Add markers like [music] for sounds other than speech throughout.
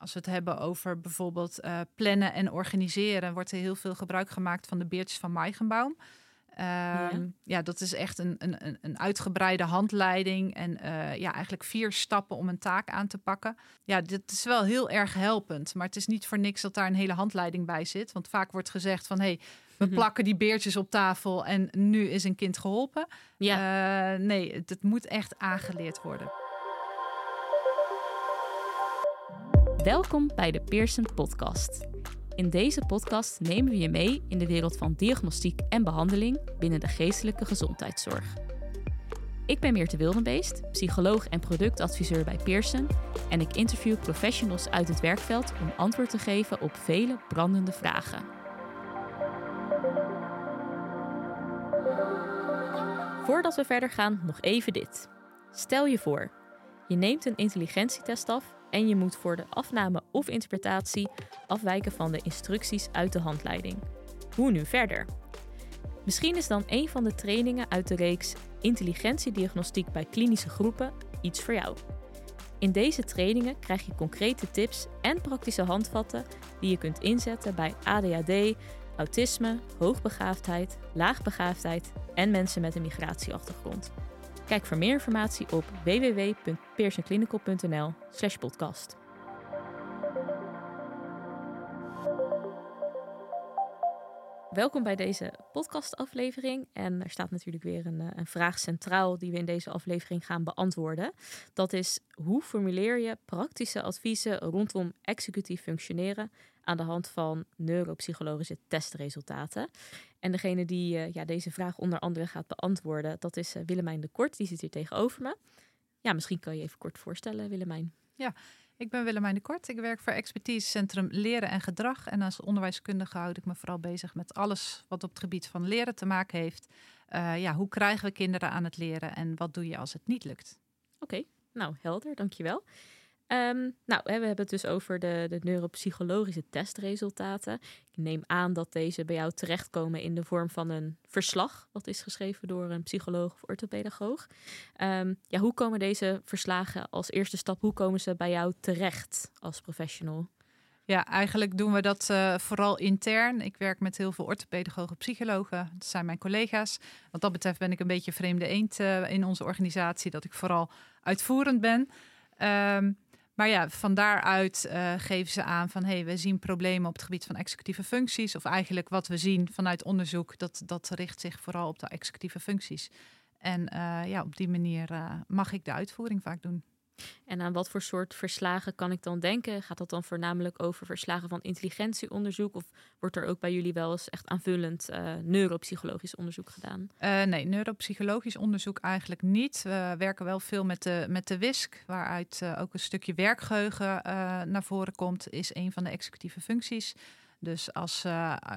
Als we het hebben over bijvoorbeeld uh, plannen en organiseren, wordt er heel veel gebruik gemaakt van de beertjes van Meigenbaum. Ja. Ehm, ja. dat is echt een, een, een uitgebreide handleiding en uh, ja, eigenlijk vier stappen om een taak aan te pakken. Ja, dit is wel heel erg helpend, maar het is niet voor niks dat daar een hele handleiding bij zit. Want vaak wordt gezegd van, hé, hey, we mhm. plakken die beertjes op tafel en nu is een kind geholpen. Ja. Uh, nee, het moet echt aangeleerd worden. Welkom bij de Pearson Podcast. In deze podcast nemen we je mee in de wereld van diagnostiek en behandeling binnen de geestelijke gezondheidszorg. Ik ben Meerte Wildenbeest, psycholoog en productadviseur bij Pearson en ik interview professionals uit het werkveld om antwoord te geven op vele brandende vragen. Voordat we verder gaan, nog even dit. Stel je voor, je neemt een intelligentietest af en je moet voor de afname of interpretatie afwijken van de instructies uit de handleiding. Hoe nu verder? Misschien is dan een van de trainingen uit de reeks Intelligentiediagnostiek bij klinische groepen iets voor jou. In deze trainingen krijg je concrete tips en praktische handvatten die je kunt inzetten bij ADHD, autisme, hoogbegaafdheid, laagbegaafdheid en mensen met een migratieachtergrond. Kijk voor meer informatie op www.pearsonclinical.nl podcast. Welkom bij deze podcastaflevering. En er staat natuurlijk weer een, eh, een, vraag centraal die we in deze aflevering gaan beantwoorden. Dat is hoe formuleer je praktische adviezen rondom executief functioneren aan de hand van neuropsychologische testresultaten? En degene die uh, ja, deze vraag onder andere gaat beantwoorden, dat is uh, Willemijn de Kort. Die zit hier tegenover me. Ja, misschien kan je even kort voorstellen, Willemijn. Ja, ik ben Willemijn de Kort. Ik werk voor Expertisecentrum Leren en Gedrag. En als onderwijskundige houd ik me vooral bezig met alles wat op het gebied van leren te maken heeft. Uh, ja, hoe krijgen we kinderen aan het leren en wat doe je als het niet lukt? Oké, nou helder, dankjewel. Um, nou, we hebben het dus over de, de neuropsychologische testresultaten. Ik neem aan dat deze bij jou terechtkomen in de vorm van een verslag, wat is geschreven door een psycholoog of orthopedagoog. Um, ja, hoe komen deze verslagen als eerste stap, hoe komen ze bij jou terecht als professional? Ja, eigenlijk doen we dat uh, vooral intern. Ik werk met heel veel orthopedagogen, psychologen. Dat zijn mijn collega's. Wat dat betreft ben ik een beetje vreemde eend uh, in onze organisatie, dat ik vooral uitvoerend ben. Um, maar ja, van daaruit uh, geven ze aan van hey, we zien problemen op het gebied van executieve functies. Of eigenlijk wat we zien vanuit onderzoek, dat, dat richt zich vooral op de executieve functies. En uh, ja, op die manier uh, mag ik de uitvoering vaak doen. En aan wat voor soort verslagen kan ik dan denken? Gaat dat dan voornamelijk over verslagen van intelligentieonderzoek? Of wordt er ook bij jullie wel eens echt aanvullend uh, neuropsychologisch onderzoek gedaan? Uh, nee, neuropsychologisch onderzoek eigenlijk niet. We werken wel veel met de, met de WISC, waaruit uh, ook een stukje werkgeheugen naar voren komt, is een van de executieve functies. Dus als,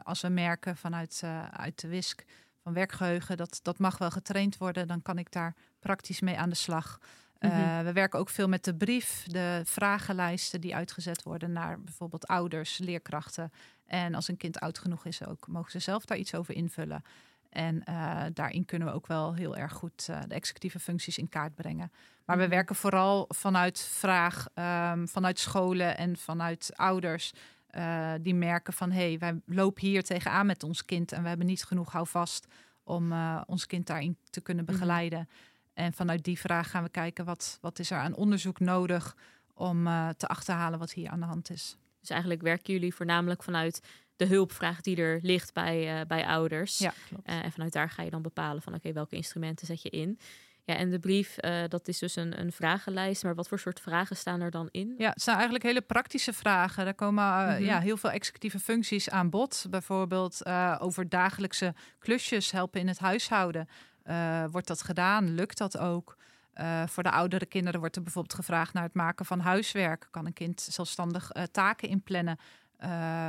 als we merken vanuit uit de WISC van werkgeheugen, dat, dat mag wel getraind worden, dan kan ik daar praktisch mee aan de slag. Mhm. Eh, we werken ook veel met de brief, de vragenlijsten die uitgezet worden naar bijvoorbeeld ouders, leerkrachten. En als een kind oud genoeg is, ook mogen ze zelf daar iets over invullen. En uh, daarin kunnen we ook wel heel erg goed uh, de executieve functies in kaart brengen. Maar we mhm. werken vooral vanuit vraag, um, vanuit scholen en vanuit ouders. Uh, die merken van hé, hey, wij lopen hier tegenaan met ons kind en we hebben niet genoeg houvast om ons kind daarin te kunnen mhm. begeleiden. En vanuit die vraag gaan we kijken wat, wat is er aan onderzoek nodig om uh, te achterhalen wat hier aan de hand is. Dus eigenlijk werken jullie voornamelijk vanuit de hulpvraag die er ligt bij, uh, bij ouders. Ja, klopt. Uh, en vanuit daar ga je dan bepalen van oké, welke instrumenten zet je in. Ja, en de brief, dat is dus een, een vragenlijst. Maar wat voor soort vragen staan er dan in? Ja, het zijn eigenlijk hele praktische vragen. Er komen mhm. ja, heel veel executieve functies aan bod. Bijvoorbeeld over dagelijkse klusjes helpen in het huishouden. Uh, wordt dat gedaan? Lukt dat ook? Uh, voor de oudere kinderen wordt er bijvoorbeeld gevraagd naar het maken van huiswerk. Kan een kind zelfstandig uh, taken inplannen?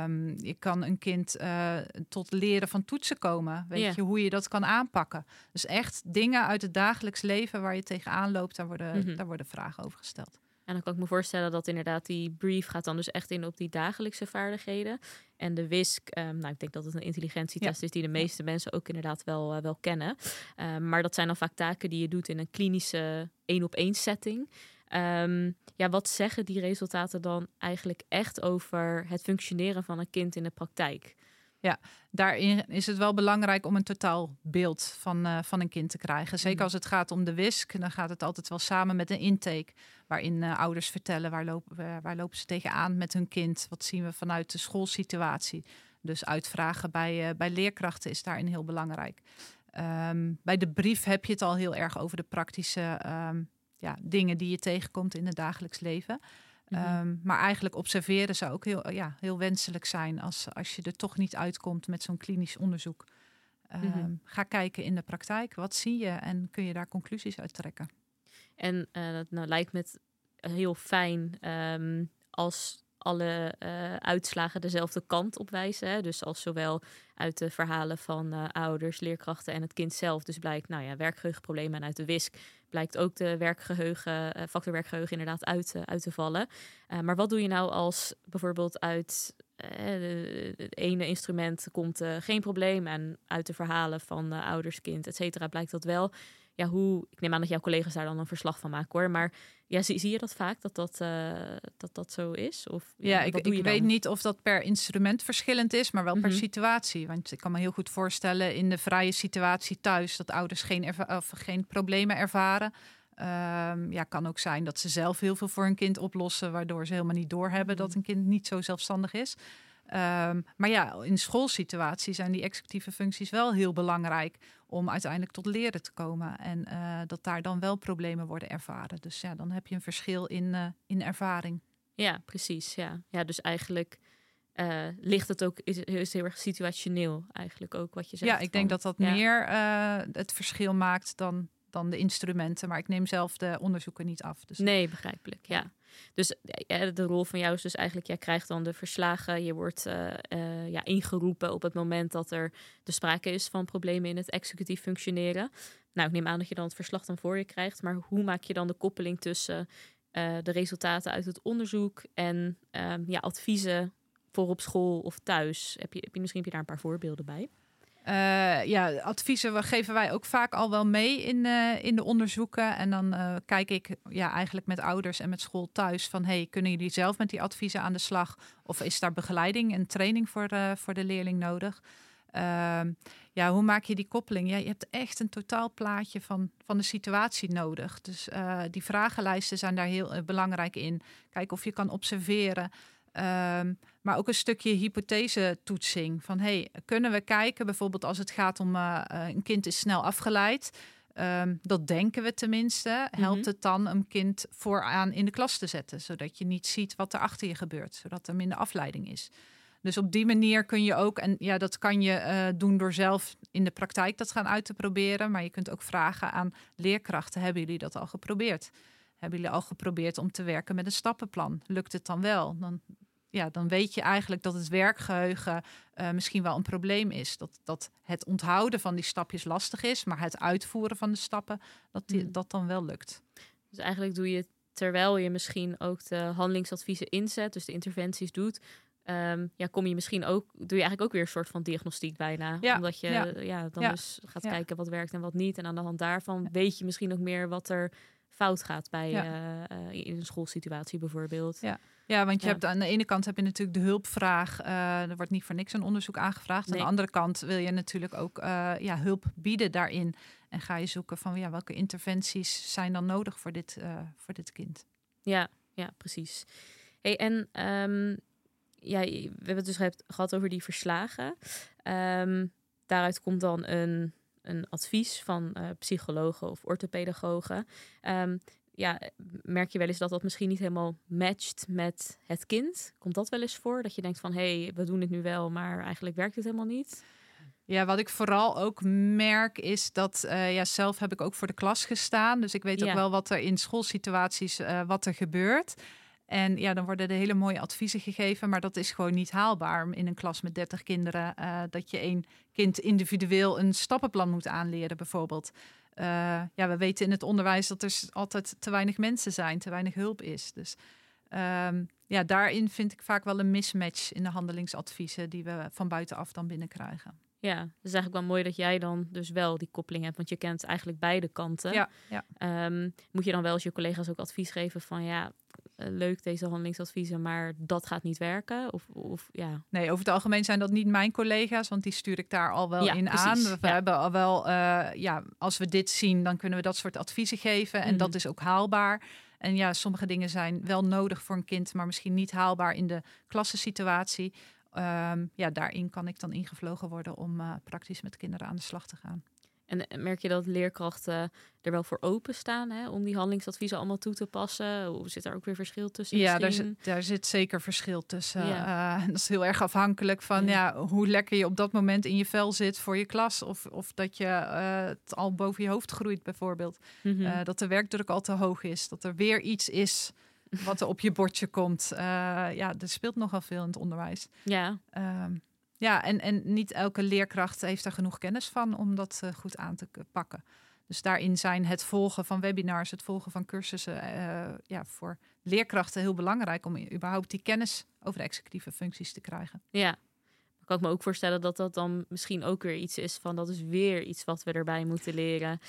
Um, je kan een kind tot leren van toetsen komen. Weet je hoe je dat kan aanpakken? Dus echt dingen uit het dagelijks leven waar je tegenaan loopt, daar worden, mm -hmm. daar worden vragen over gesteld. En dan kan ik me voorstellen dat inderdaad die brief gaat dan dus echt in op die dagelijkse vaardigheden. En de WISC, um, nou ik denk dat het een intelligentietest is die de meeste mensen ook inderdaad wel, uh, wel kennen. Um, maar dat zijn dan vaak taken die je doet in een klinische één op één setting. Ehm, ja, wat zeggen die resultaten dan eigenlijk echt over het functioneren van een kind in de praktijk? Ja, daarin is het wel belangrijk om een totaalbeeld van, uh, van een kind te krijgen. Zeker mhm. als het gaat om de WISC, dan gaat het altijd wel samen met een intake. Waarin uh, ouders vertellen waar lopen, waar lopen ze tegenaan met hun kind. Wat zien we vanuit de schoolsituatie. Dus uitvragen bij, uh, bij leerkrachten is daarin heel belangrijk. Um, bij de brief heb je het al heel erg over de praktische um, ja, dingen die je tegenkomt in het dagelijks leven. Mhm. Ehm, maar eigenlijk observeren zou ook heel, ja, heel wenselijk zijn als, als je er toch niet uitkomt met zo'n klinisch onderzoek. Um, Ga kijken in de praktijk, wat zie je en kun je daar conclusies uit trekken. En uh, dat nou, lijkt me heel fijn um, als alle uh, uitslagen dezelfde kant op wijzen. Hè? Dus als zowel uit de verhalen van uh, ouders, leerkrachten en het kind zelf dus blijkt, nou ja, werkgeheugenproblemen en uit de WISC blijkt ook de werkgeheugen, uh, factor werkgeheugen inderdaad uit, uit te vallen. maar wat doe je nou als bijvoorbeeld uit het ene instrument komt geen probleem en uit de verhalen van ouders, kind, et cetera, blijkt dat wel ja, hoe. Ik neem aan dat jouw collega's daar dan een verslag van maken hoor. Maar ja, zie, zie je dat vaak dat dat, uh, dat, dat zo is? Of, ja, ik, ik weet niet of dat per instrument verschillend is, maar wel per mhm. situatie. Want ik kan me heel goed voorstellen in de vrije situatie thuis dat ouders geen, of geen problemen ervaren. Um, ja, kan ook zijn dat ze zelf heel veel voor een kind oplossen, waardoor ze helemaal niet doorhebben dat mhm. een kind niet zo zelfstandig is. Um, maar ja, in schoolsituatie zijn die executieve functies wel heel belangrijk om uiteindelijk tot leren te komen. En uh, dat daar dan wel problemen worden ervaren. Dus ja, dan heb je een verschil in, uh, in ervaring. Ja, precies. Ja, ja dus eigenlijk uh, ligt het ook, is, is heel erg situationeel eigenlijk ook wat je zegt. Ja, ik denk dat dat meer het verschil maakt dan dan de instrumenten. Maar ik neem zelf de onderzoeken niet af. Dus... Nee, begrijpelijk. Ja. Dus ja, de rol van jou is dus eigenlijk, jij krijgt dan de verslagen. Je wordt uh, ja, ingeroepen op het moment dat er de sprake is van problemen in het executief functioneren. Nou, ik neem aan dat je dan het verslag dan voor je krijgt. Maar hoe maak je dan de koppeling tussen de resultaten uit het onderzoek en ehm, ja, adviezen voor op school of thuis? Heb je, heb je misschien heb je daar een paar voorbeelden bij? Uh, ja, adviezen geven wij ook vaak al wel mee in, uh, in de onderzoeken. En dan uh, kijk ik ja, eigenlijk met ouders en met school thuis van... hey, kunnen jullie zelf met die adviezen aan de slag? Of is daar begeleiding en training voor, voor de leerling nodig? Ehm, ja, hoe maak je die koppeling? Ja, je hebt echt een totaalplaatje van, van de situatie nodig. Dus die vragenlijsten zijn daar heel belangrijk in. Kijk of je kan observeren... Um, maar ook een stukje hypothese-toetsing. Van hey, kunnen we kijken, bijvoorbeeld als het gaat om uh, een kind is snel afgeleid. Um, dat denken we tenminste. Helpt mhm. het dan een kind vooraan in de klas te zetten, zodat je niet ziet wat er achter je gebeurt, zodat er minder afleiding is. Dus op die manier kun je ook, en ja, dat kan je uh, doen door zelf in de praktijk dat gaan uit te proberen. Maar je kunt ook vragen aan leerkrachten: hebben jullie dat al geprobeerd? Hebben jullie al geprobeerd om te werken met een stappenplan? Lukt het dan wel? Dan ja, dan weet je eigenlijk dat het werkgeheugen uh, misschien wel een probleem is. Dat, dat het onthouden van die stapjes lastig is, maar het uitvoeren van de stappen, dat die, hmm. dat dan wel lukt. Dus eigenlijk doe je terwijl je misschien ook de handelingsadviezen inzet, dus de interventies doet, um, ja, kom je misschien ook, doe je eigenlijk ook weer een soort van diagnostiek bijna. Ja, omdat je ja. ja dan dus gaat kijken wat werkt en wat niet. En aan de hand daarvan weet je misschien ook meer wat er fout gaat bij uh, uh, in een schoolsituatie bijvoorbeeld. Ja. Ja, want je hebt aan de ene kant heb je natuurlijk de hulpvraag. Uh, er wordt niet voor niks een onderzoek aangevraagd. Aan de andere kant wil je natuurlijk ook ja, hulp bieden daarin. En ga je zoeken van ja, welke interventies zijn dan nodig voor dit, voor dit kind. Ja, ja, precies. Hey, en um, ja, we hebben het dus gehad over die verslagen. Um, daaruit komt dan een, een advies van psychologen of orthopedagogen. Um, ja, merk je wel eens dat dat misschien niet helemaal matcht met het kind? Komt dat wel eens voor? Dat je denkt van, hé, hey, we doen het nu wel, maar eigenlijk werkt het helemaal niet? Ja, wat ik vooral ook merk is dat, uh, ja, zelf heb ik ook voor de klas gestaan. Dus ik weet ook wel wat er in schoolsituaties, uh, wat er gebeurt. En ja, dan worden er hele mooie adviezen gegeven, maar dat is gewoon niet haalbaar in een klas met 30 kinderen. Uh, dat je één kind individueel een stappenplan moet aanleren, bijvoorbeeld. Uh, ja, we weten in het onderwijs dat er altijd te weinig mensen zijn, te weinig hulp is. Dus um, ja, daarin vind ik vaak wel een mismatch in de handelingsadviezen die we van buitenaf dan binnenkrijgen. Ja, het is eigenlijk wel mooi dat jij dan dus wel die koppeling hebt, want je kent eigenlijk beide kanten. Ja, ja. Ehm, moet je dan wel eens je collega's ook advies geven van ja, eh, leuk deze handelingsadviezen, maar dat gaat niet werken? Of, of ja. Nee, over het algemeen zijn dat niet mijn collega's, want die stuur ik daar al wel Ja, in precies, aan. We ja. hebben al wel, eh, ja, als we dit zien, dan kunnen we dat soort adviezen geven en Mhm. dat is ook haalbaar. En ja, sommige dingen zijn wel nodig voor een kind, maar misschien niet haalbaar in de klassensituatie. Ehm, ja, daarin kan ik dan ingevlogen worden om eh, praktisch met kinderen aan de slag te gaan. En merk je dat leerkrachten er wel voor openstaan hè, om die handelingsadviezen allemaal toe te passen? Hoe zit daar ook weer verschil tussen? Ja, daar zit, daar zit zeker verschil tussen. Ja. Eh, [laughs] dat is heel erg afhankelijk van Ja. ja. hoe lekker je op dat moment in je vel zit voor je klas. Of, of dat je eh, het al boven je hoofd groeit bijvoorbeeld. Mhm. Dat de werkdruk al te hoog is. Dat er weer iets is wat er op je bordje komt. Eh, ja, er speelt nogal veel in het onderwijs. ja, Ehm, ja, en, en niet elke leerkracht heeft daar genoeg kennis van om dat eh, goed aan te pakken. Dus daarin zijn het volgen van webinars, het volgen van cursussen eh, ja, voor leerkrachten heel belangrijk om überhaupt die kennis over de executieve functies te krijgen. ja. Dan kan ik me ook voorstellen dat dat dan misschien ook weer iets is van dat is weer iets wat we erbij moeten leren.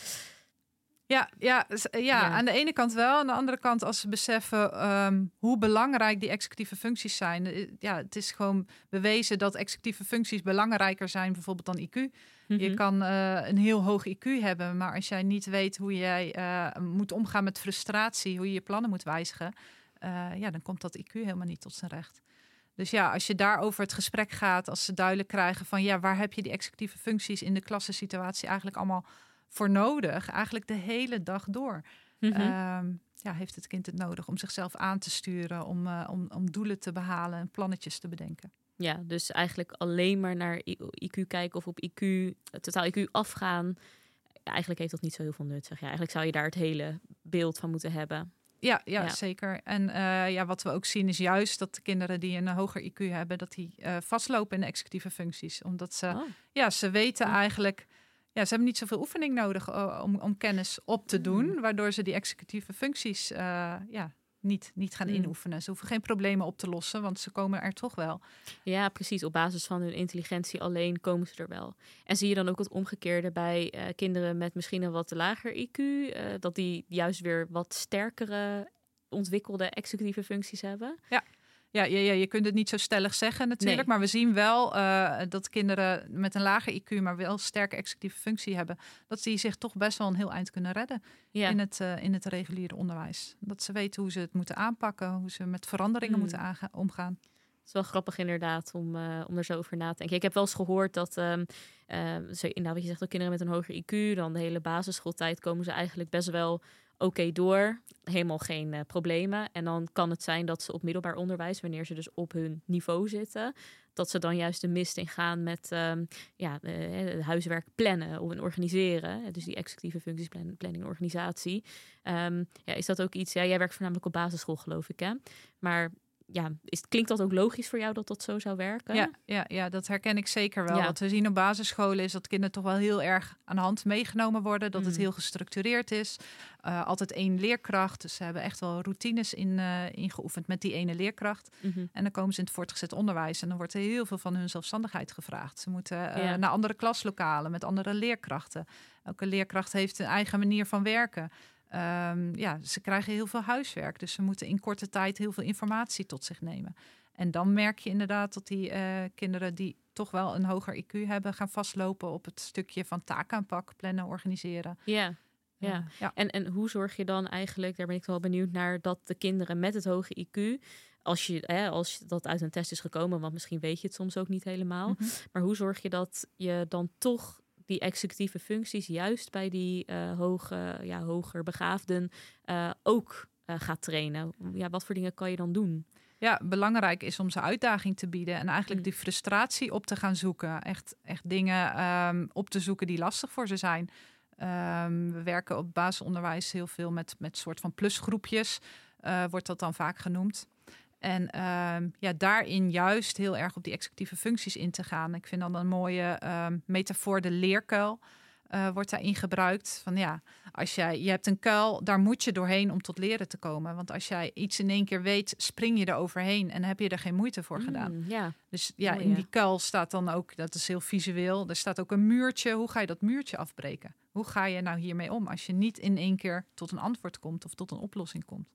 Ja, ja, s- ja, Ja. aan de ene kant wel. Aan de andere kant, als ze beseffen ehm, hoe belangrijk die executieve functies zijn. eh, Ja, het is gewoon bewezen dat executieve functies belangrijker zijn, bijvoorbeeld dan IQ. Je Mhm. kan eh, een heel hoog IQ hebben, maar als jij niet weet hoe jij eh, moet omgaan met frustratie, hoe je je plannen moet wijzigen, eh, ja, dan komt dat IQ helemaal niet tot zijn recht. Dus ja, als je daarover het gesprek gaat, als ze duidelijk krijgen van ja, waar heb je die executieve functies in de klassensituatie eigenlijk allemaal voor nodig? Eigenlijk de hele dag door. Mhm. Ehm, ja, heeft het kind het nodig om zichzelf aan te sturen, om, eh, om, om doelen te behalen en plannetjes te bedenken. Ja, dus eigenlijk alleen maar naar IQ kijken of op IQ, eh, totaal IQ afgaan. Ja, eigenlijk heeft dat niet zo heel veel nut. Zeg je. Eigenlijk zou je daar het hele beeld van moeten hebben. Ja, ja, Ja. zeker. En eh, ja, wat we ook zien is juist dat de kinderen die een hoger IQ hebben, dat die vastlopen in de executieve functies. Omdat ze, Oh. ja, ze weten Ja. eigenlijk, ja, ze hebben niet zoveel oefening nodig eh, om, om kennis op te doen, Mm. waardoor ze die executieve functies eh, ja, niet, niet gaan Mm. inoefenen. Ze hoeven geen problemen op te lossen, want ze komen er toch wel. Ja, precies. Op basis van hun intelligentie alleen komen ze er wel. En zie je dan ook het omgekeerde bij eh, kinderen met misschien een wat lager IQ? dat die juist weer wat sterkere ontwikkelde executieve functies hebben? Ja, ja, ja, je kunt het niet zo stellig zeggen natuurlijk. Nee. Maar we zien wel eh, dat kinderen met een lager IQ, maar wel sterke executieve functie hebben, dat die zich toch best wel een heel eind kunnen redden Ja, in, het, eh, in het reguliere onderwijs. Dat ze weten hoe ze het moeten aanpakken, hoe ze met veranderingen Hmm. moeten omgaan. het is wel grappig inderdaad om, eh, om er zo over na te denken. Ik heb wel eens gehoord dat, ehm ehm, zo, nou, wat je zegt, ook kinderen met een hoger IQ, dan de hele basisschooltijd komen ze eigenlijk best wel oké door. Helemaal geen eh, problemen. En dan kan het zijn dat ze op middelbaar onderwijs, wanneer ze dus op hun niveau zitten, dat ze dan juist de mist in gaan met ehm, ja, eh, huiswerk plannen of organiseren. Dus die executieve functies, plan- planning, organisatie. Ehm, ja, is dat ook iets? Ja, jij werkt voornamelijk op basisschool, geloof ik, hè? Maar ja, is, klinkt dat ook logisch voor jou dat dat zo zou werken? Ja, ja, ja, dat herken ik zeker wel. Ja. Wat we zien op basisscholen is dat kinderen toch wel heel erg aan de hand meegenomen worden. Dat het Mm. heel gestructureerd is. Uh, altijd één leerkracht. Dus ze hebben echt wel routines in, uh, ingeoefend met die ene leerkracht. Mm -hmm. En dan komen ze in het voortgezet onderwijs. En dan wordt er heel veel van hun zelfstandigheid gevraagd. Ze moeten uh, Ja. naar andere klaslokalen met andere leerkrachten. Elke leerkracht heeft een eigen manier van werken. Um, ja, ze krijgen heel veel huiswerk. Dus ze moeten in korte tijd heel veel informatie tot zich nemen. En dan merk je inderdaad dat die uh, kinderen die toch wel een hoger IQ hebben, gaan vastlopen op het stukje van taakaanpak, plannen, organiseren. Ja. Ja. Uh, ja. En, en hoe zorg je dan eigenlijk, daar ben ik wel benieuwd naar, dat de kinderen met het hoge IQ, als, je, hè, als dat uit een test is gekomen, want misschien weet je het soms ook niet helemaal, Mhm. maar hoe zorg je dat je dan toch die executieve functies juist bij die uh, hoge, ja, hoger begaafden uh, ook uh, gaat trainen? Ja, wat voor dingen kan je dan doen? Ja, belangrijk is om ze uitdaging te bieden en eigenlijk Mm. die frustratie op te gaan zoeken. Echt, echt dingen um, op te zoeken die lastig voor ze zijn. Um, we werken op basisonderwijs heel veel met, met soort van plusgroepjes, uh, wordt dat dan vaak genoemd. En um, ja, daarin juist heel erg op die executieve functies in te gaan. Ik vind dan een mooie um, metafoor de leerkuil. uh, wordt daarin gebruikt. Van ja, als jij, je hebt een kuil, daar moet je doorheen om tot leren te komen. Want als jij iets in één keer weet, spring je er overheen en heb je er geen moeite voor gedaan. Mm, ja. Dus ja, in die kuil staat dan ook, dat is heel visueel, er staat ook een muurtje. Hoe ga je dat muurtje afbreken? Hoe ga je nou hiermee om als je niet in één keer tot een antwoord komt of tot een oplossing komt?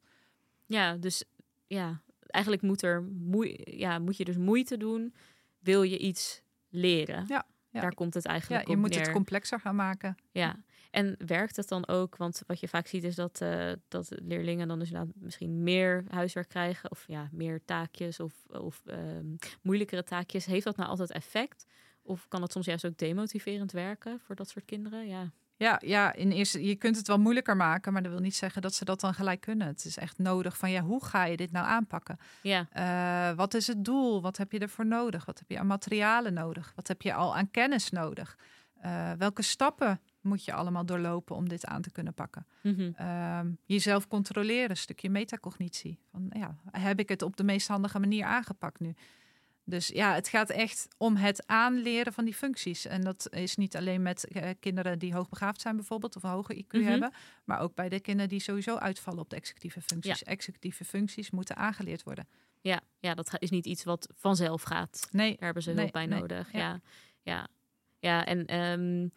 Ja, dus ja, eigenlijk moet, er moe ja, moet je dus moeite doen, wil je iets leren. Ja. Ja. Daar komt het eigenlijk ja, je moet het complexer gaan maken. Ja, en werkt het dan ook? Want wat je vaak ziet is dat, uh, dat leerlingen dan dus misschien meer huiswerk krijgen of ja, meer taakjes of, of ehm, moeilijkere taakjes. Heeft dat nou altijd effect? Of kan het soms juist ook demotiverend werken voor dat soort kinderen? Ja. Ja, ja in eerste, je kunt het wel moeilijker maken, maar dat wil niet zeggen dat ze dat dan gelijk kunnen. Het is echt nodig van ja, hoe ga je dit nou aanpakken? Ja. Uh, wat is het doel? Wat heb je ervoor nodig? Wat heb je aan materialen nodig? Wat heb je al aan kennis nodig? Uh, welke stappen moet je allemaal doorlopen om dit aan te kunnen pakken? Mm -hmm. uh, jezelf controleren, een stukje metacognitie. Van, ja, heb ik het op de meest handige manier aangepakt nu? Dus ja, het gaat echt om het aanleren van die functies. En dat is niet alleen met uh, kinderen die hoogbegaafd zijn bijvoorbeeld of een hoger IQ Mhm. hebben, maar ook bij de kinderen die sowieso uitvallen op de executieve functies. Executieve functies moeten aangeleerd worden. Ja, ja, dat is niet iets wat vanzelf gaat. Nee, Daar hebben ze Nee, hulp bij nee, nodig. ja. Ja, ja, ja. en ehm,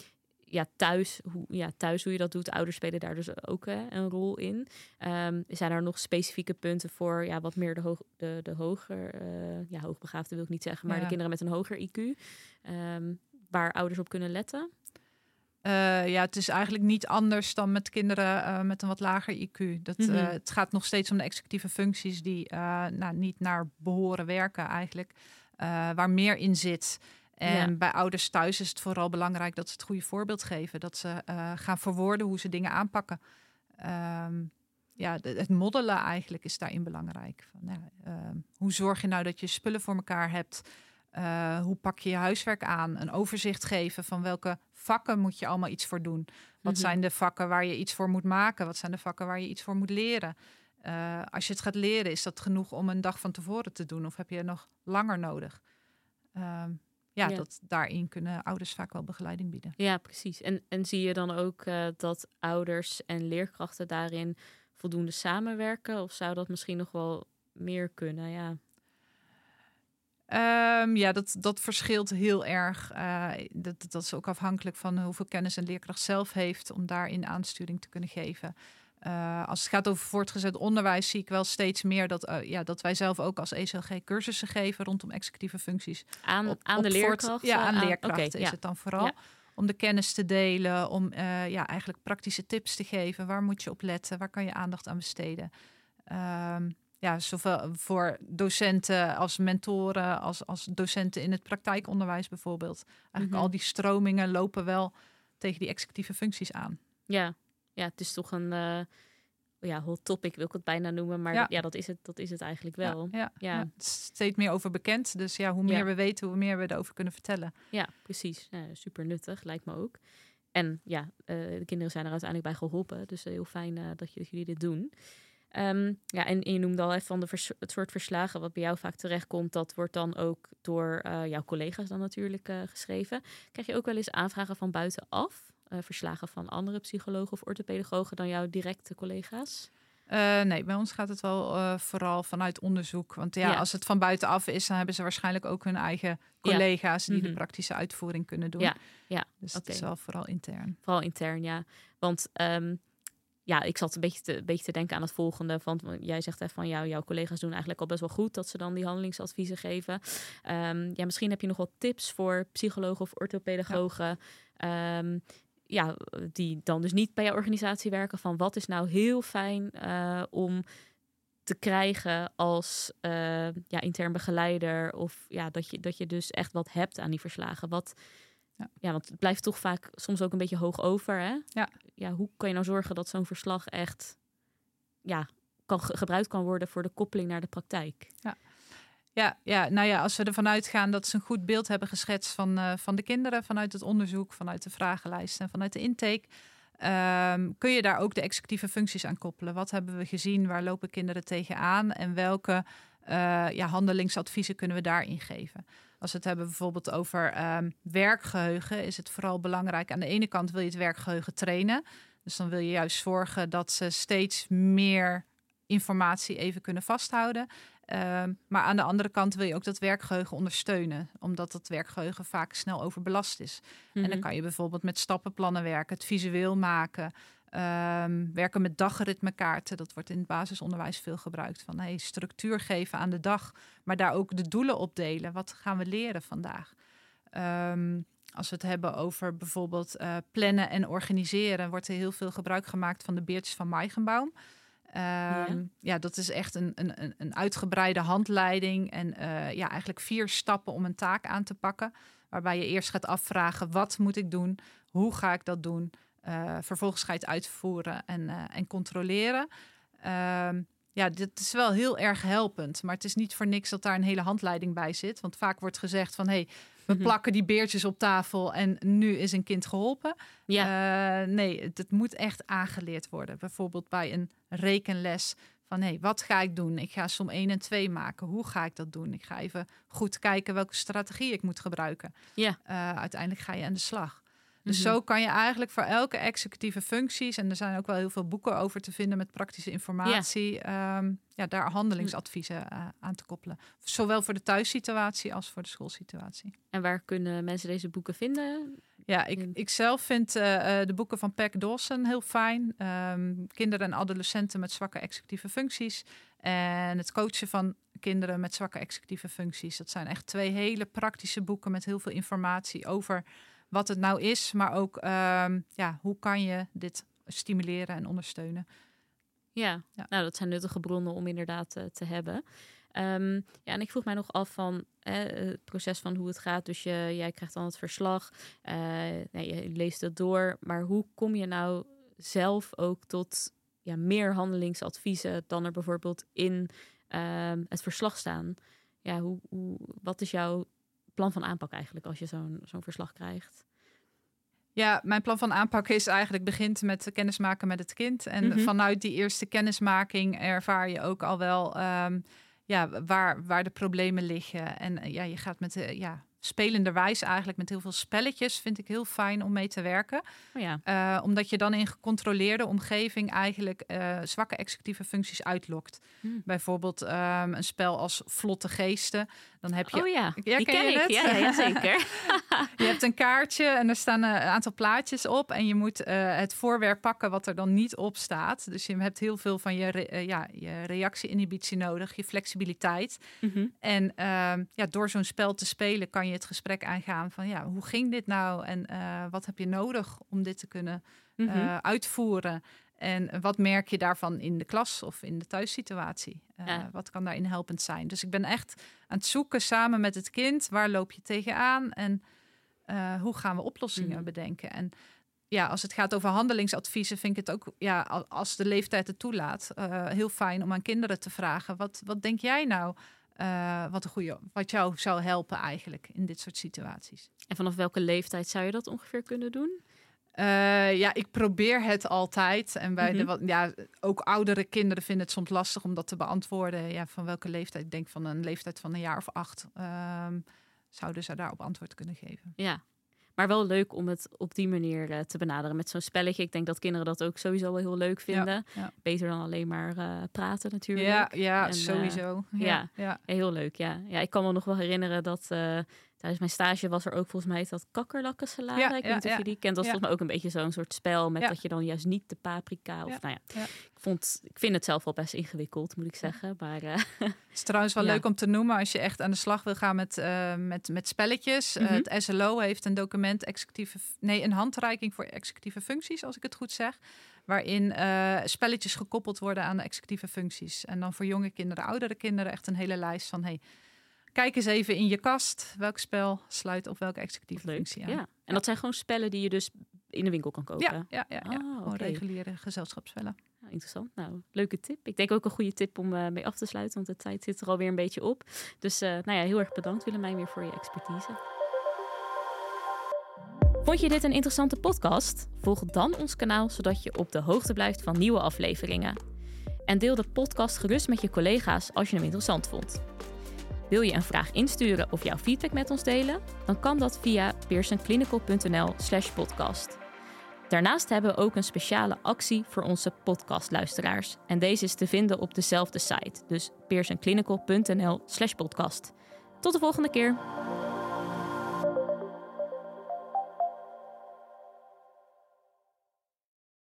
ja, thuis, hoe, ja, thuis hoe je dat doet, ouders spelen daar dus ook hè, een rol in. Ehm, zijn er nog specifieke punten voor ja, wat meer de, hoog, de, de hoger, eh, ja, hoogbegaafden wil ik niet zeggen, maar Ja. de kinderen met een hoger IQ, ehm, waar ouders op kunnen letten? Eh, ja, het is eigenlijk niet anders dan met kinderen eh, met een wat lager IQ. Dat, Mhm. eh, het gaat nog steeds om de executieve functies die eh, nou, niet naar behoren werken eigenlijk. eh, waar meer in zit. En Ja. bij ouders thuis is het vooral belangrijk dat ze het goede voorbeeld geven. Dat ze eh, gaan verwoorden hoe ze dingen aanpakken. Ehm, ja, de- het moddelen eigenlijk is daarin belangrijk. Van, ja, ehm, hoe zorg je nou dat je spullen voor elkaar hebt? Eh, hoe pak je je huiswerk aan? Een overzicht geven van welke vakken moet je allemaal iets voor doen. Wat Mhm. zijn de vakken waar je iets voor moet maken? Wat zijn de vakken waar je iets voor moet leren? Eh, als je het gaat leren, is dat genoeg om een dag van tevoren te doen? Of heb je nog langer nodig? Ehm, ja, Ja. Dat, daarin kunnen ouders vaak wel begeleiding bieden. Ja, precies. En, en zie je dan ook eh, dat ouders en leerkrachten daarin voldoende samenwerken? Of zou dat misschien nog wel meer kunnen? Ja. Ehm, ja, dat, dat verschilt heel erg. Eh, dat, dat is ook afhankelijk van hoeveel kennis een leerkracht zelf heeft om daarin aansturing te kunnen geven. Eh, als het gaat over voortgezet onderwijs, zie ik wel steeds meer dat, eh, ja, dat wij zelf ook als ECLG cursussen geven rondom executieve functies. Aan, Op- aan op de leerkrachten? Ja, aan Aan- leerkrachten is ja. het dan vooral. Ja. Om de kennis te delen, om eh, ja, eigenlijk praktische tips te geven. Waar moet je op letten? Waar kan je aandacht aan besteden? Ehm, ja, zowel voor docenten als mentoren, als, als docenten in het praktijkonderwijs bijvoorbeeld. Eigenlijk Mhm. al die stromingen lopen wel tegen die executieve functies aan. Ja, ja het is toch een eh, ja, hot topic, wil ik het bijna noemen. Maar Ja. ja, dat, is het, dat is het eigenlijk wel. Ja, ja, steeds meer over bekend. Dus ja, hoe meer we weten, hoe meer we erover kunnen vertellen. Ja, precies. Super nuttig, lijkt me ook. En ja, eh, de kinderen zijn er uiteindelijk bij geholpen. Dus eh, heel fijn dat, je, dat jullie dit doen. Ehm, ja, en, en je noemde al even van de vers- het soort verslagen wat bij jou vaak terechtkomt. Dat wordt dan ook door jouw collega's dan natuurlijk geschreven. Krijg je ook wel eens aanvragen van buitenaf? Eh, verslagen van andere psychologen of orthopedagogen dan jouw directe collega's? Eh, nee, bij ons gaat het wel eh, vooral vanuit onderzoek. Want ja, Ja. als het van buitenaf is, dan hebben ze waarschijnlijk ook hun eigen collega's die Mhm. de praktische uitvoering kunnen doen. Ja, ja, Dus oké. het is wel vooral intern. Vooral intern, ja. Want ehm, ja, ik zat een beetje, te, een beetje te denken aan het volgende. Want jij zegt even van jou, jouw collega's doen eigenlijk al best wel goed dat ze dan die handelingsadviezen geven. Ehm, ja, misschien heb je nog wat tips voor psychologen of orthopedagogen. Ja. Ja, die dan dus niet bij jouw organisatie werken. Van wat is nou heel fijn eh, om te krijgen als eh, ja, intern begeleider. Of ja, dat je, dat je dus echt wat hebt aan die verslagen. Wat, Ja. ja, want het blijft toch vaak soms ook een beetje hoog over. Hè? Ja. ja, hoe kan je nou zorgen dat zo'n verslag echt ja, kan, ge- gebruikt kan worden voor de koppeling naar de praktijk? Ja, ja, nou ja, als we ervan uitgaan dat ze een goed beeld hebben geschetst van, eh, van de kinderen, vanuit het onderzoek, vanuit de vragenlijst en vanuit de intake, ehm, kun je daar ook de executieve functies aan koppelen. Wat hebben we gezien? Waar lopen kinderen tegenaan? En welke eh, ja, handelingsadviezen kunnen we daarin geven. Als we het hebben bijvoorbeeld over ehm, werkgeheugen, is het vooral belangrijk. Aan de ene kant wil je het werkgeheugen trainen. Dus dan wil je juist zorgen dat ze steeds meer informatie even kunnen vasthouden. Ehm, maar aan de andere kant wil je ook dat werkgeheugen ondersteunen, omdat dat werkgeheugen vaak snel overbelast is. En dan Mhm. kan je bijvoorbeeld met stappenplannen werken, het visueel maken, ehm, werken met dagritmekaarten. Dat wordt in het basisonderwijs veel gebruikt. Van hey, structuur geven aan de dag, maar daar ook de doelen op delen. Wat gaan we leren vandaag? Ehm, als we het hebben over bijvoorbeeld eh, plannen en organiseren, wordt er heel veel gebruik gemaakt van de beertjes van Meigenbaum. Ehm, ja. dat is echt een, een, een- uitgebreide handleiding en eh, ja, eigenlijk vier stappen om een taak aan te pakken. Waarbij je eerst gaat afvragen, wat moet ik doen? Hoe ga ik dat doen? Eh, vervolgens ga je het uitvoeren en, eh, en controleren. Ehm, ja, dit is wel heel erg helpend. Maar het is niet voor niks dat daar een hele handleiding bij zit. Want vaak wordt gezegd van... hey, we Mhm. plakken die beertjes op tafel en nu is een kind geholpen. Ja, Eh, nee, het, het moet echt aangeleerd worden. Bijvoorbeeld bij een rekenles van hé, wat ga ik doen? Ik ga som 1 en 2 maken. Hoe ga ik dat doen? Ik ga even goed kijken welke strategie ik moet gebruiken. Ja. Eh, uiteindelijk ga je aan de slag. Dus Mhm. zo kan je eigenlijk voor elke executieve functies, en er zijn ook wel heel veel boeken over te vinden met praktische informatie, ja, ja daar handelingsadviezen eh, aan te koppelen. Zowel voor de thuissituatie als voor de schoolsituatie. en waar kunnen mensen deze boeken vinden? Ja, ik, ik zelf vind eh, eh, de boeken van Peck Dawson heel fijn. Ehm, kinderen en adolescenten met zwakke executieve functies. En het coachen van kinderen met zwakke executieve functies. Dat zijn echt twee hele praktische boeken met heel veel informatie over wat het nou is. Maar ook ehm, ja, hoe kan je dit stimuleren en ondersteunen. Ja, Ja. nou dat zijn nuttige bronnen om inderdaad eh, te hebben. Ehm, ja, en ik vroeg mij nog af van eh, het proces van hoe het gaat. Dus je, jij krijgt dan het verslag, eh, nee, je leest het door. Maar hoe kom je nou zelf ook tot ja, meer handelingsadviezen dan er bijvoorbeeld in ehm, het verslag staan? Ja, hoe, hoe, wat is jouw plan van aanpak eigenlijk als je zo'n zo'n verslag krijgt? Ja, mijn plan van aanpak is eigenlijk begint met kennismaken met het kind. En Mhm. vanuit die eerste kennismaking ervaar je ook al wel ehm, ja, waar, waar de problemen liggen. En eh, ja, je gaat met de ja, spelenderwijs eigenlijk met heel veel spelletjes. Vind ik heel fijn om mee te werken. Oh ja, Eh, omdat je dan in gecontroleerde omgeving eigenlijk eh, zwakke executieve functies uitlokt. Hmm. Bijvoorbeeld ehm, een spel als Vlotte Geesten. Dan heb je oh ja, Ja, die ken ken je ik. het? Ja, ja, zeker. [laughs] Je hebt een kaartje en er staan een aantal plaatjes op. En je moet eh, het voorwerp pakken wat er dan niet op staat. Dus je hebt heel veel van je, re- eh, ja, je reactie-inhibitie nodig, je flexibiliteit. Mhm. En ehm, ja, door zo'n spel te spelen kan je het gesprek aangaan van ja, hoe ging dit nou? En eh, wat heb je nodig om dit te kunnen Mhm. uitvoeren? En wat merk je daarvan in de klas of in de thuissituatie? Eh, Ja. Wat kan daarin helpend zijn? Dus ik ben echt aan het zoeken samen met het kind. Waar loop je tegenaan? En eh, hoe gaan we oplossingen Mhm. bedenken? En ja, als het gaat over handelingsadviezen, vind ik het ook, ja, al- als de leeftijd het toelaat, eh, heel fijn om aan kinderen te vragen: wat, wat denk jij nou? wat, een goede, wat jou zou helpen eigenlijk in dit soort situaties? En vanaf welke leeftijd zou je dat ongeveer kunnen doen? Eh, ja, ik probeer het altijd. En bij de Mhm. wat, ja, ook oudere kinderen vinden het soms lastig om dat te beantwoorden. Ja, van welke leeftijd? Ik denk van een leeftijd van een jaar of acht. ehm, zouden ze daarop antwoord kunnen geven. Ja, maar wel leuk om het op die manier eh, te benaderen met zo'n spelletje. Ik denk dat kinderen dat ook sowieso wel heel leuk vinden. ja. Beter dan alleen maar eh, praten natuurlijk. Ja, ja En, eh, sowieso. ja. ja, heel leuk, ja. ja. Ik kan me nog wel herinneren dat tijdens mijn stage was er ook volgens mij dat kakkerlakkensalade. Ja, ik weet ja, of je die kent. Dat is volgens mij ook een beetje zo'n soort spel met dat je dan juist niet de paprika of Ja, nou ja. Ik, vond, ik vind het zelf wel best ingewikkeld, moet ik zeggen. Maar eh, [laughs] Het is trouwens wel Ja. leuk om te noemen als je echt aan de slag wil gaan met, eh, met, met spelletjes. Eh, Mhm. het SLO heeft een document, executieve, nee, een handreiking voor executieve functies, als ik het goed zeg. Waarin spelletjes gekoppeld worden aan de executieve functies. En dan voor jonge kinderen, oudere kinderen echt een hele lijst van... Hey, kijk eens even in je kast. Welk spel sluit op welke executieve leuk. functie aan? Ja. En dat zijn gewoon spellen die je dus in de winkel kan kopen. ja, ja, ja. oké. reguliere gezelschapsspellen. Interessant. Nou, leuke tip. Ik denk ook een goede tip om eh, mee af te sluiten, want de tijd zit er alweer een beetje op. Dus eh, nou ja, heel erg bedankt Willemijn weer voor je expertise. Vond je dit een interessante podcast? Volg dan ons kanaal zodat je op de hoogte blijft van nieuwe afleveringen. En deel de podcast gerust met je collega's als je hem interessant vond. Wil je een vraag insturen of jouw feedback met ons delen? Dan kan dat via pearsonclinical.nl/slash podcast. Daarnaast hebben we ook een speciale actie voor onze podcastluisteraars. En deze is te vinden op dezelfde site, dus pearsonclinical.nl/slash podcast. Tot de volgende keer.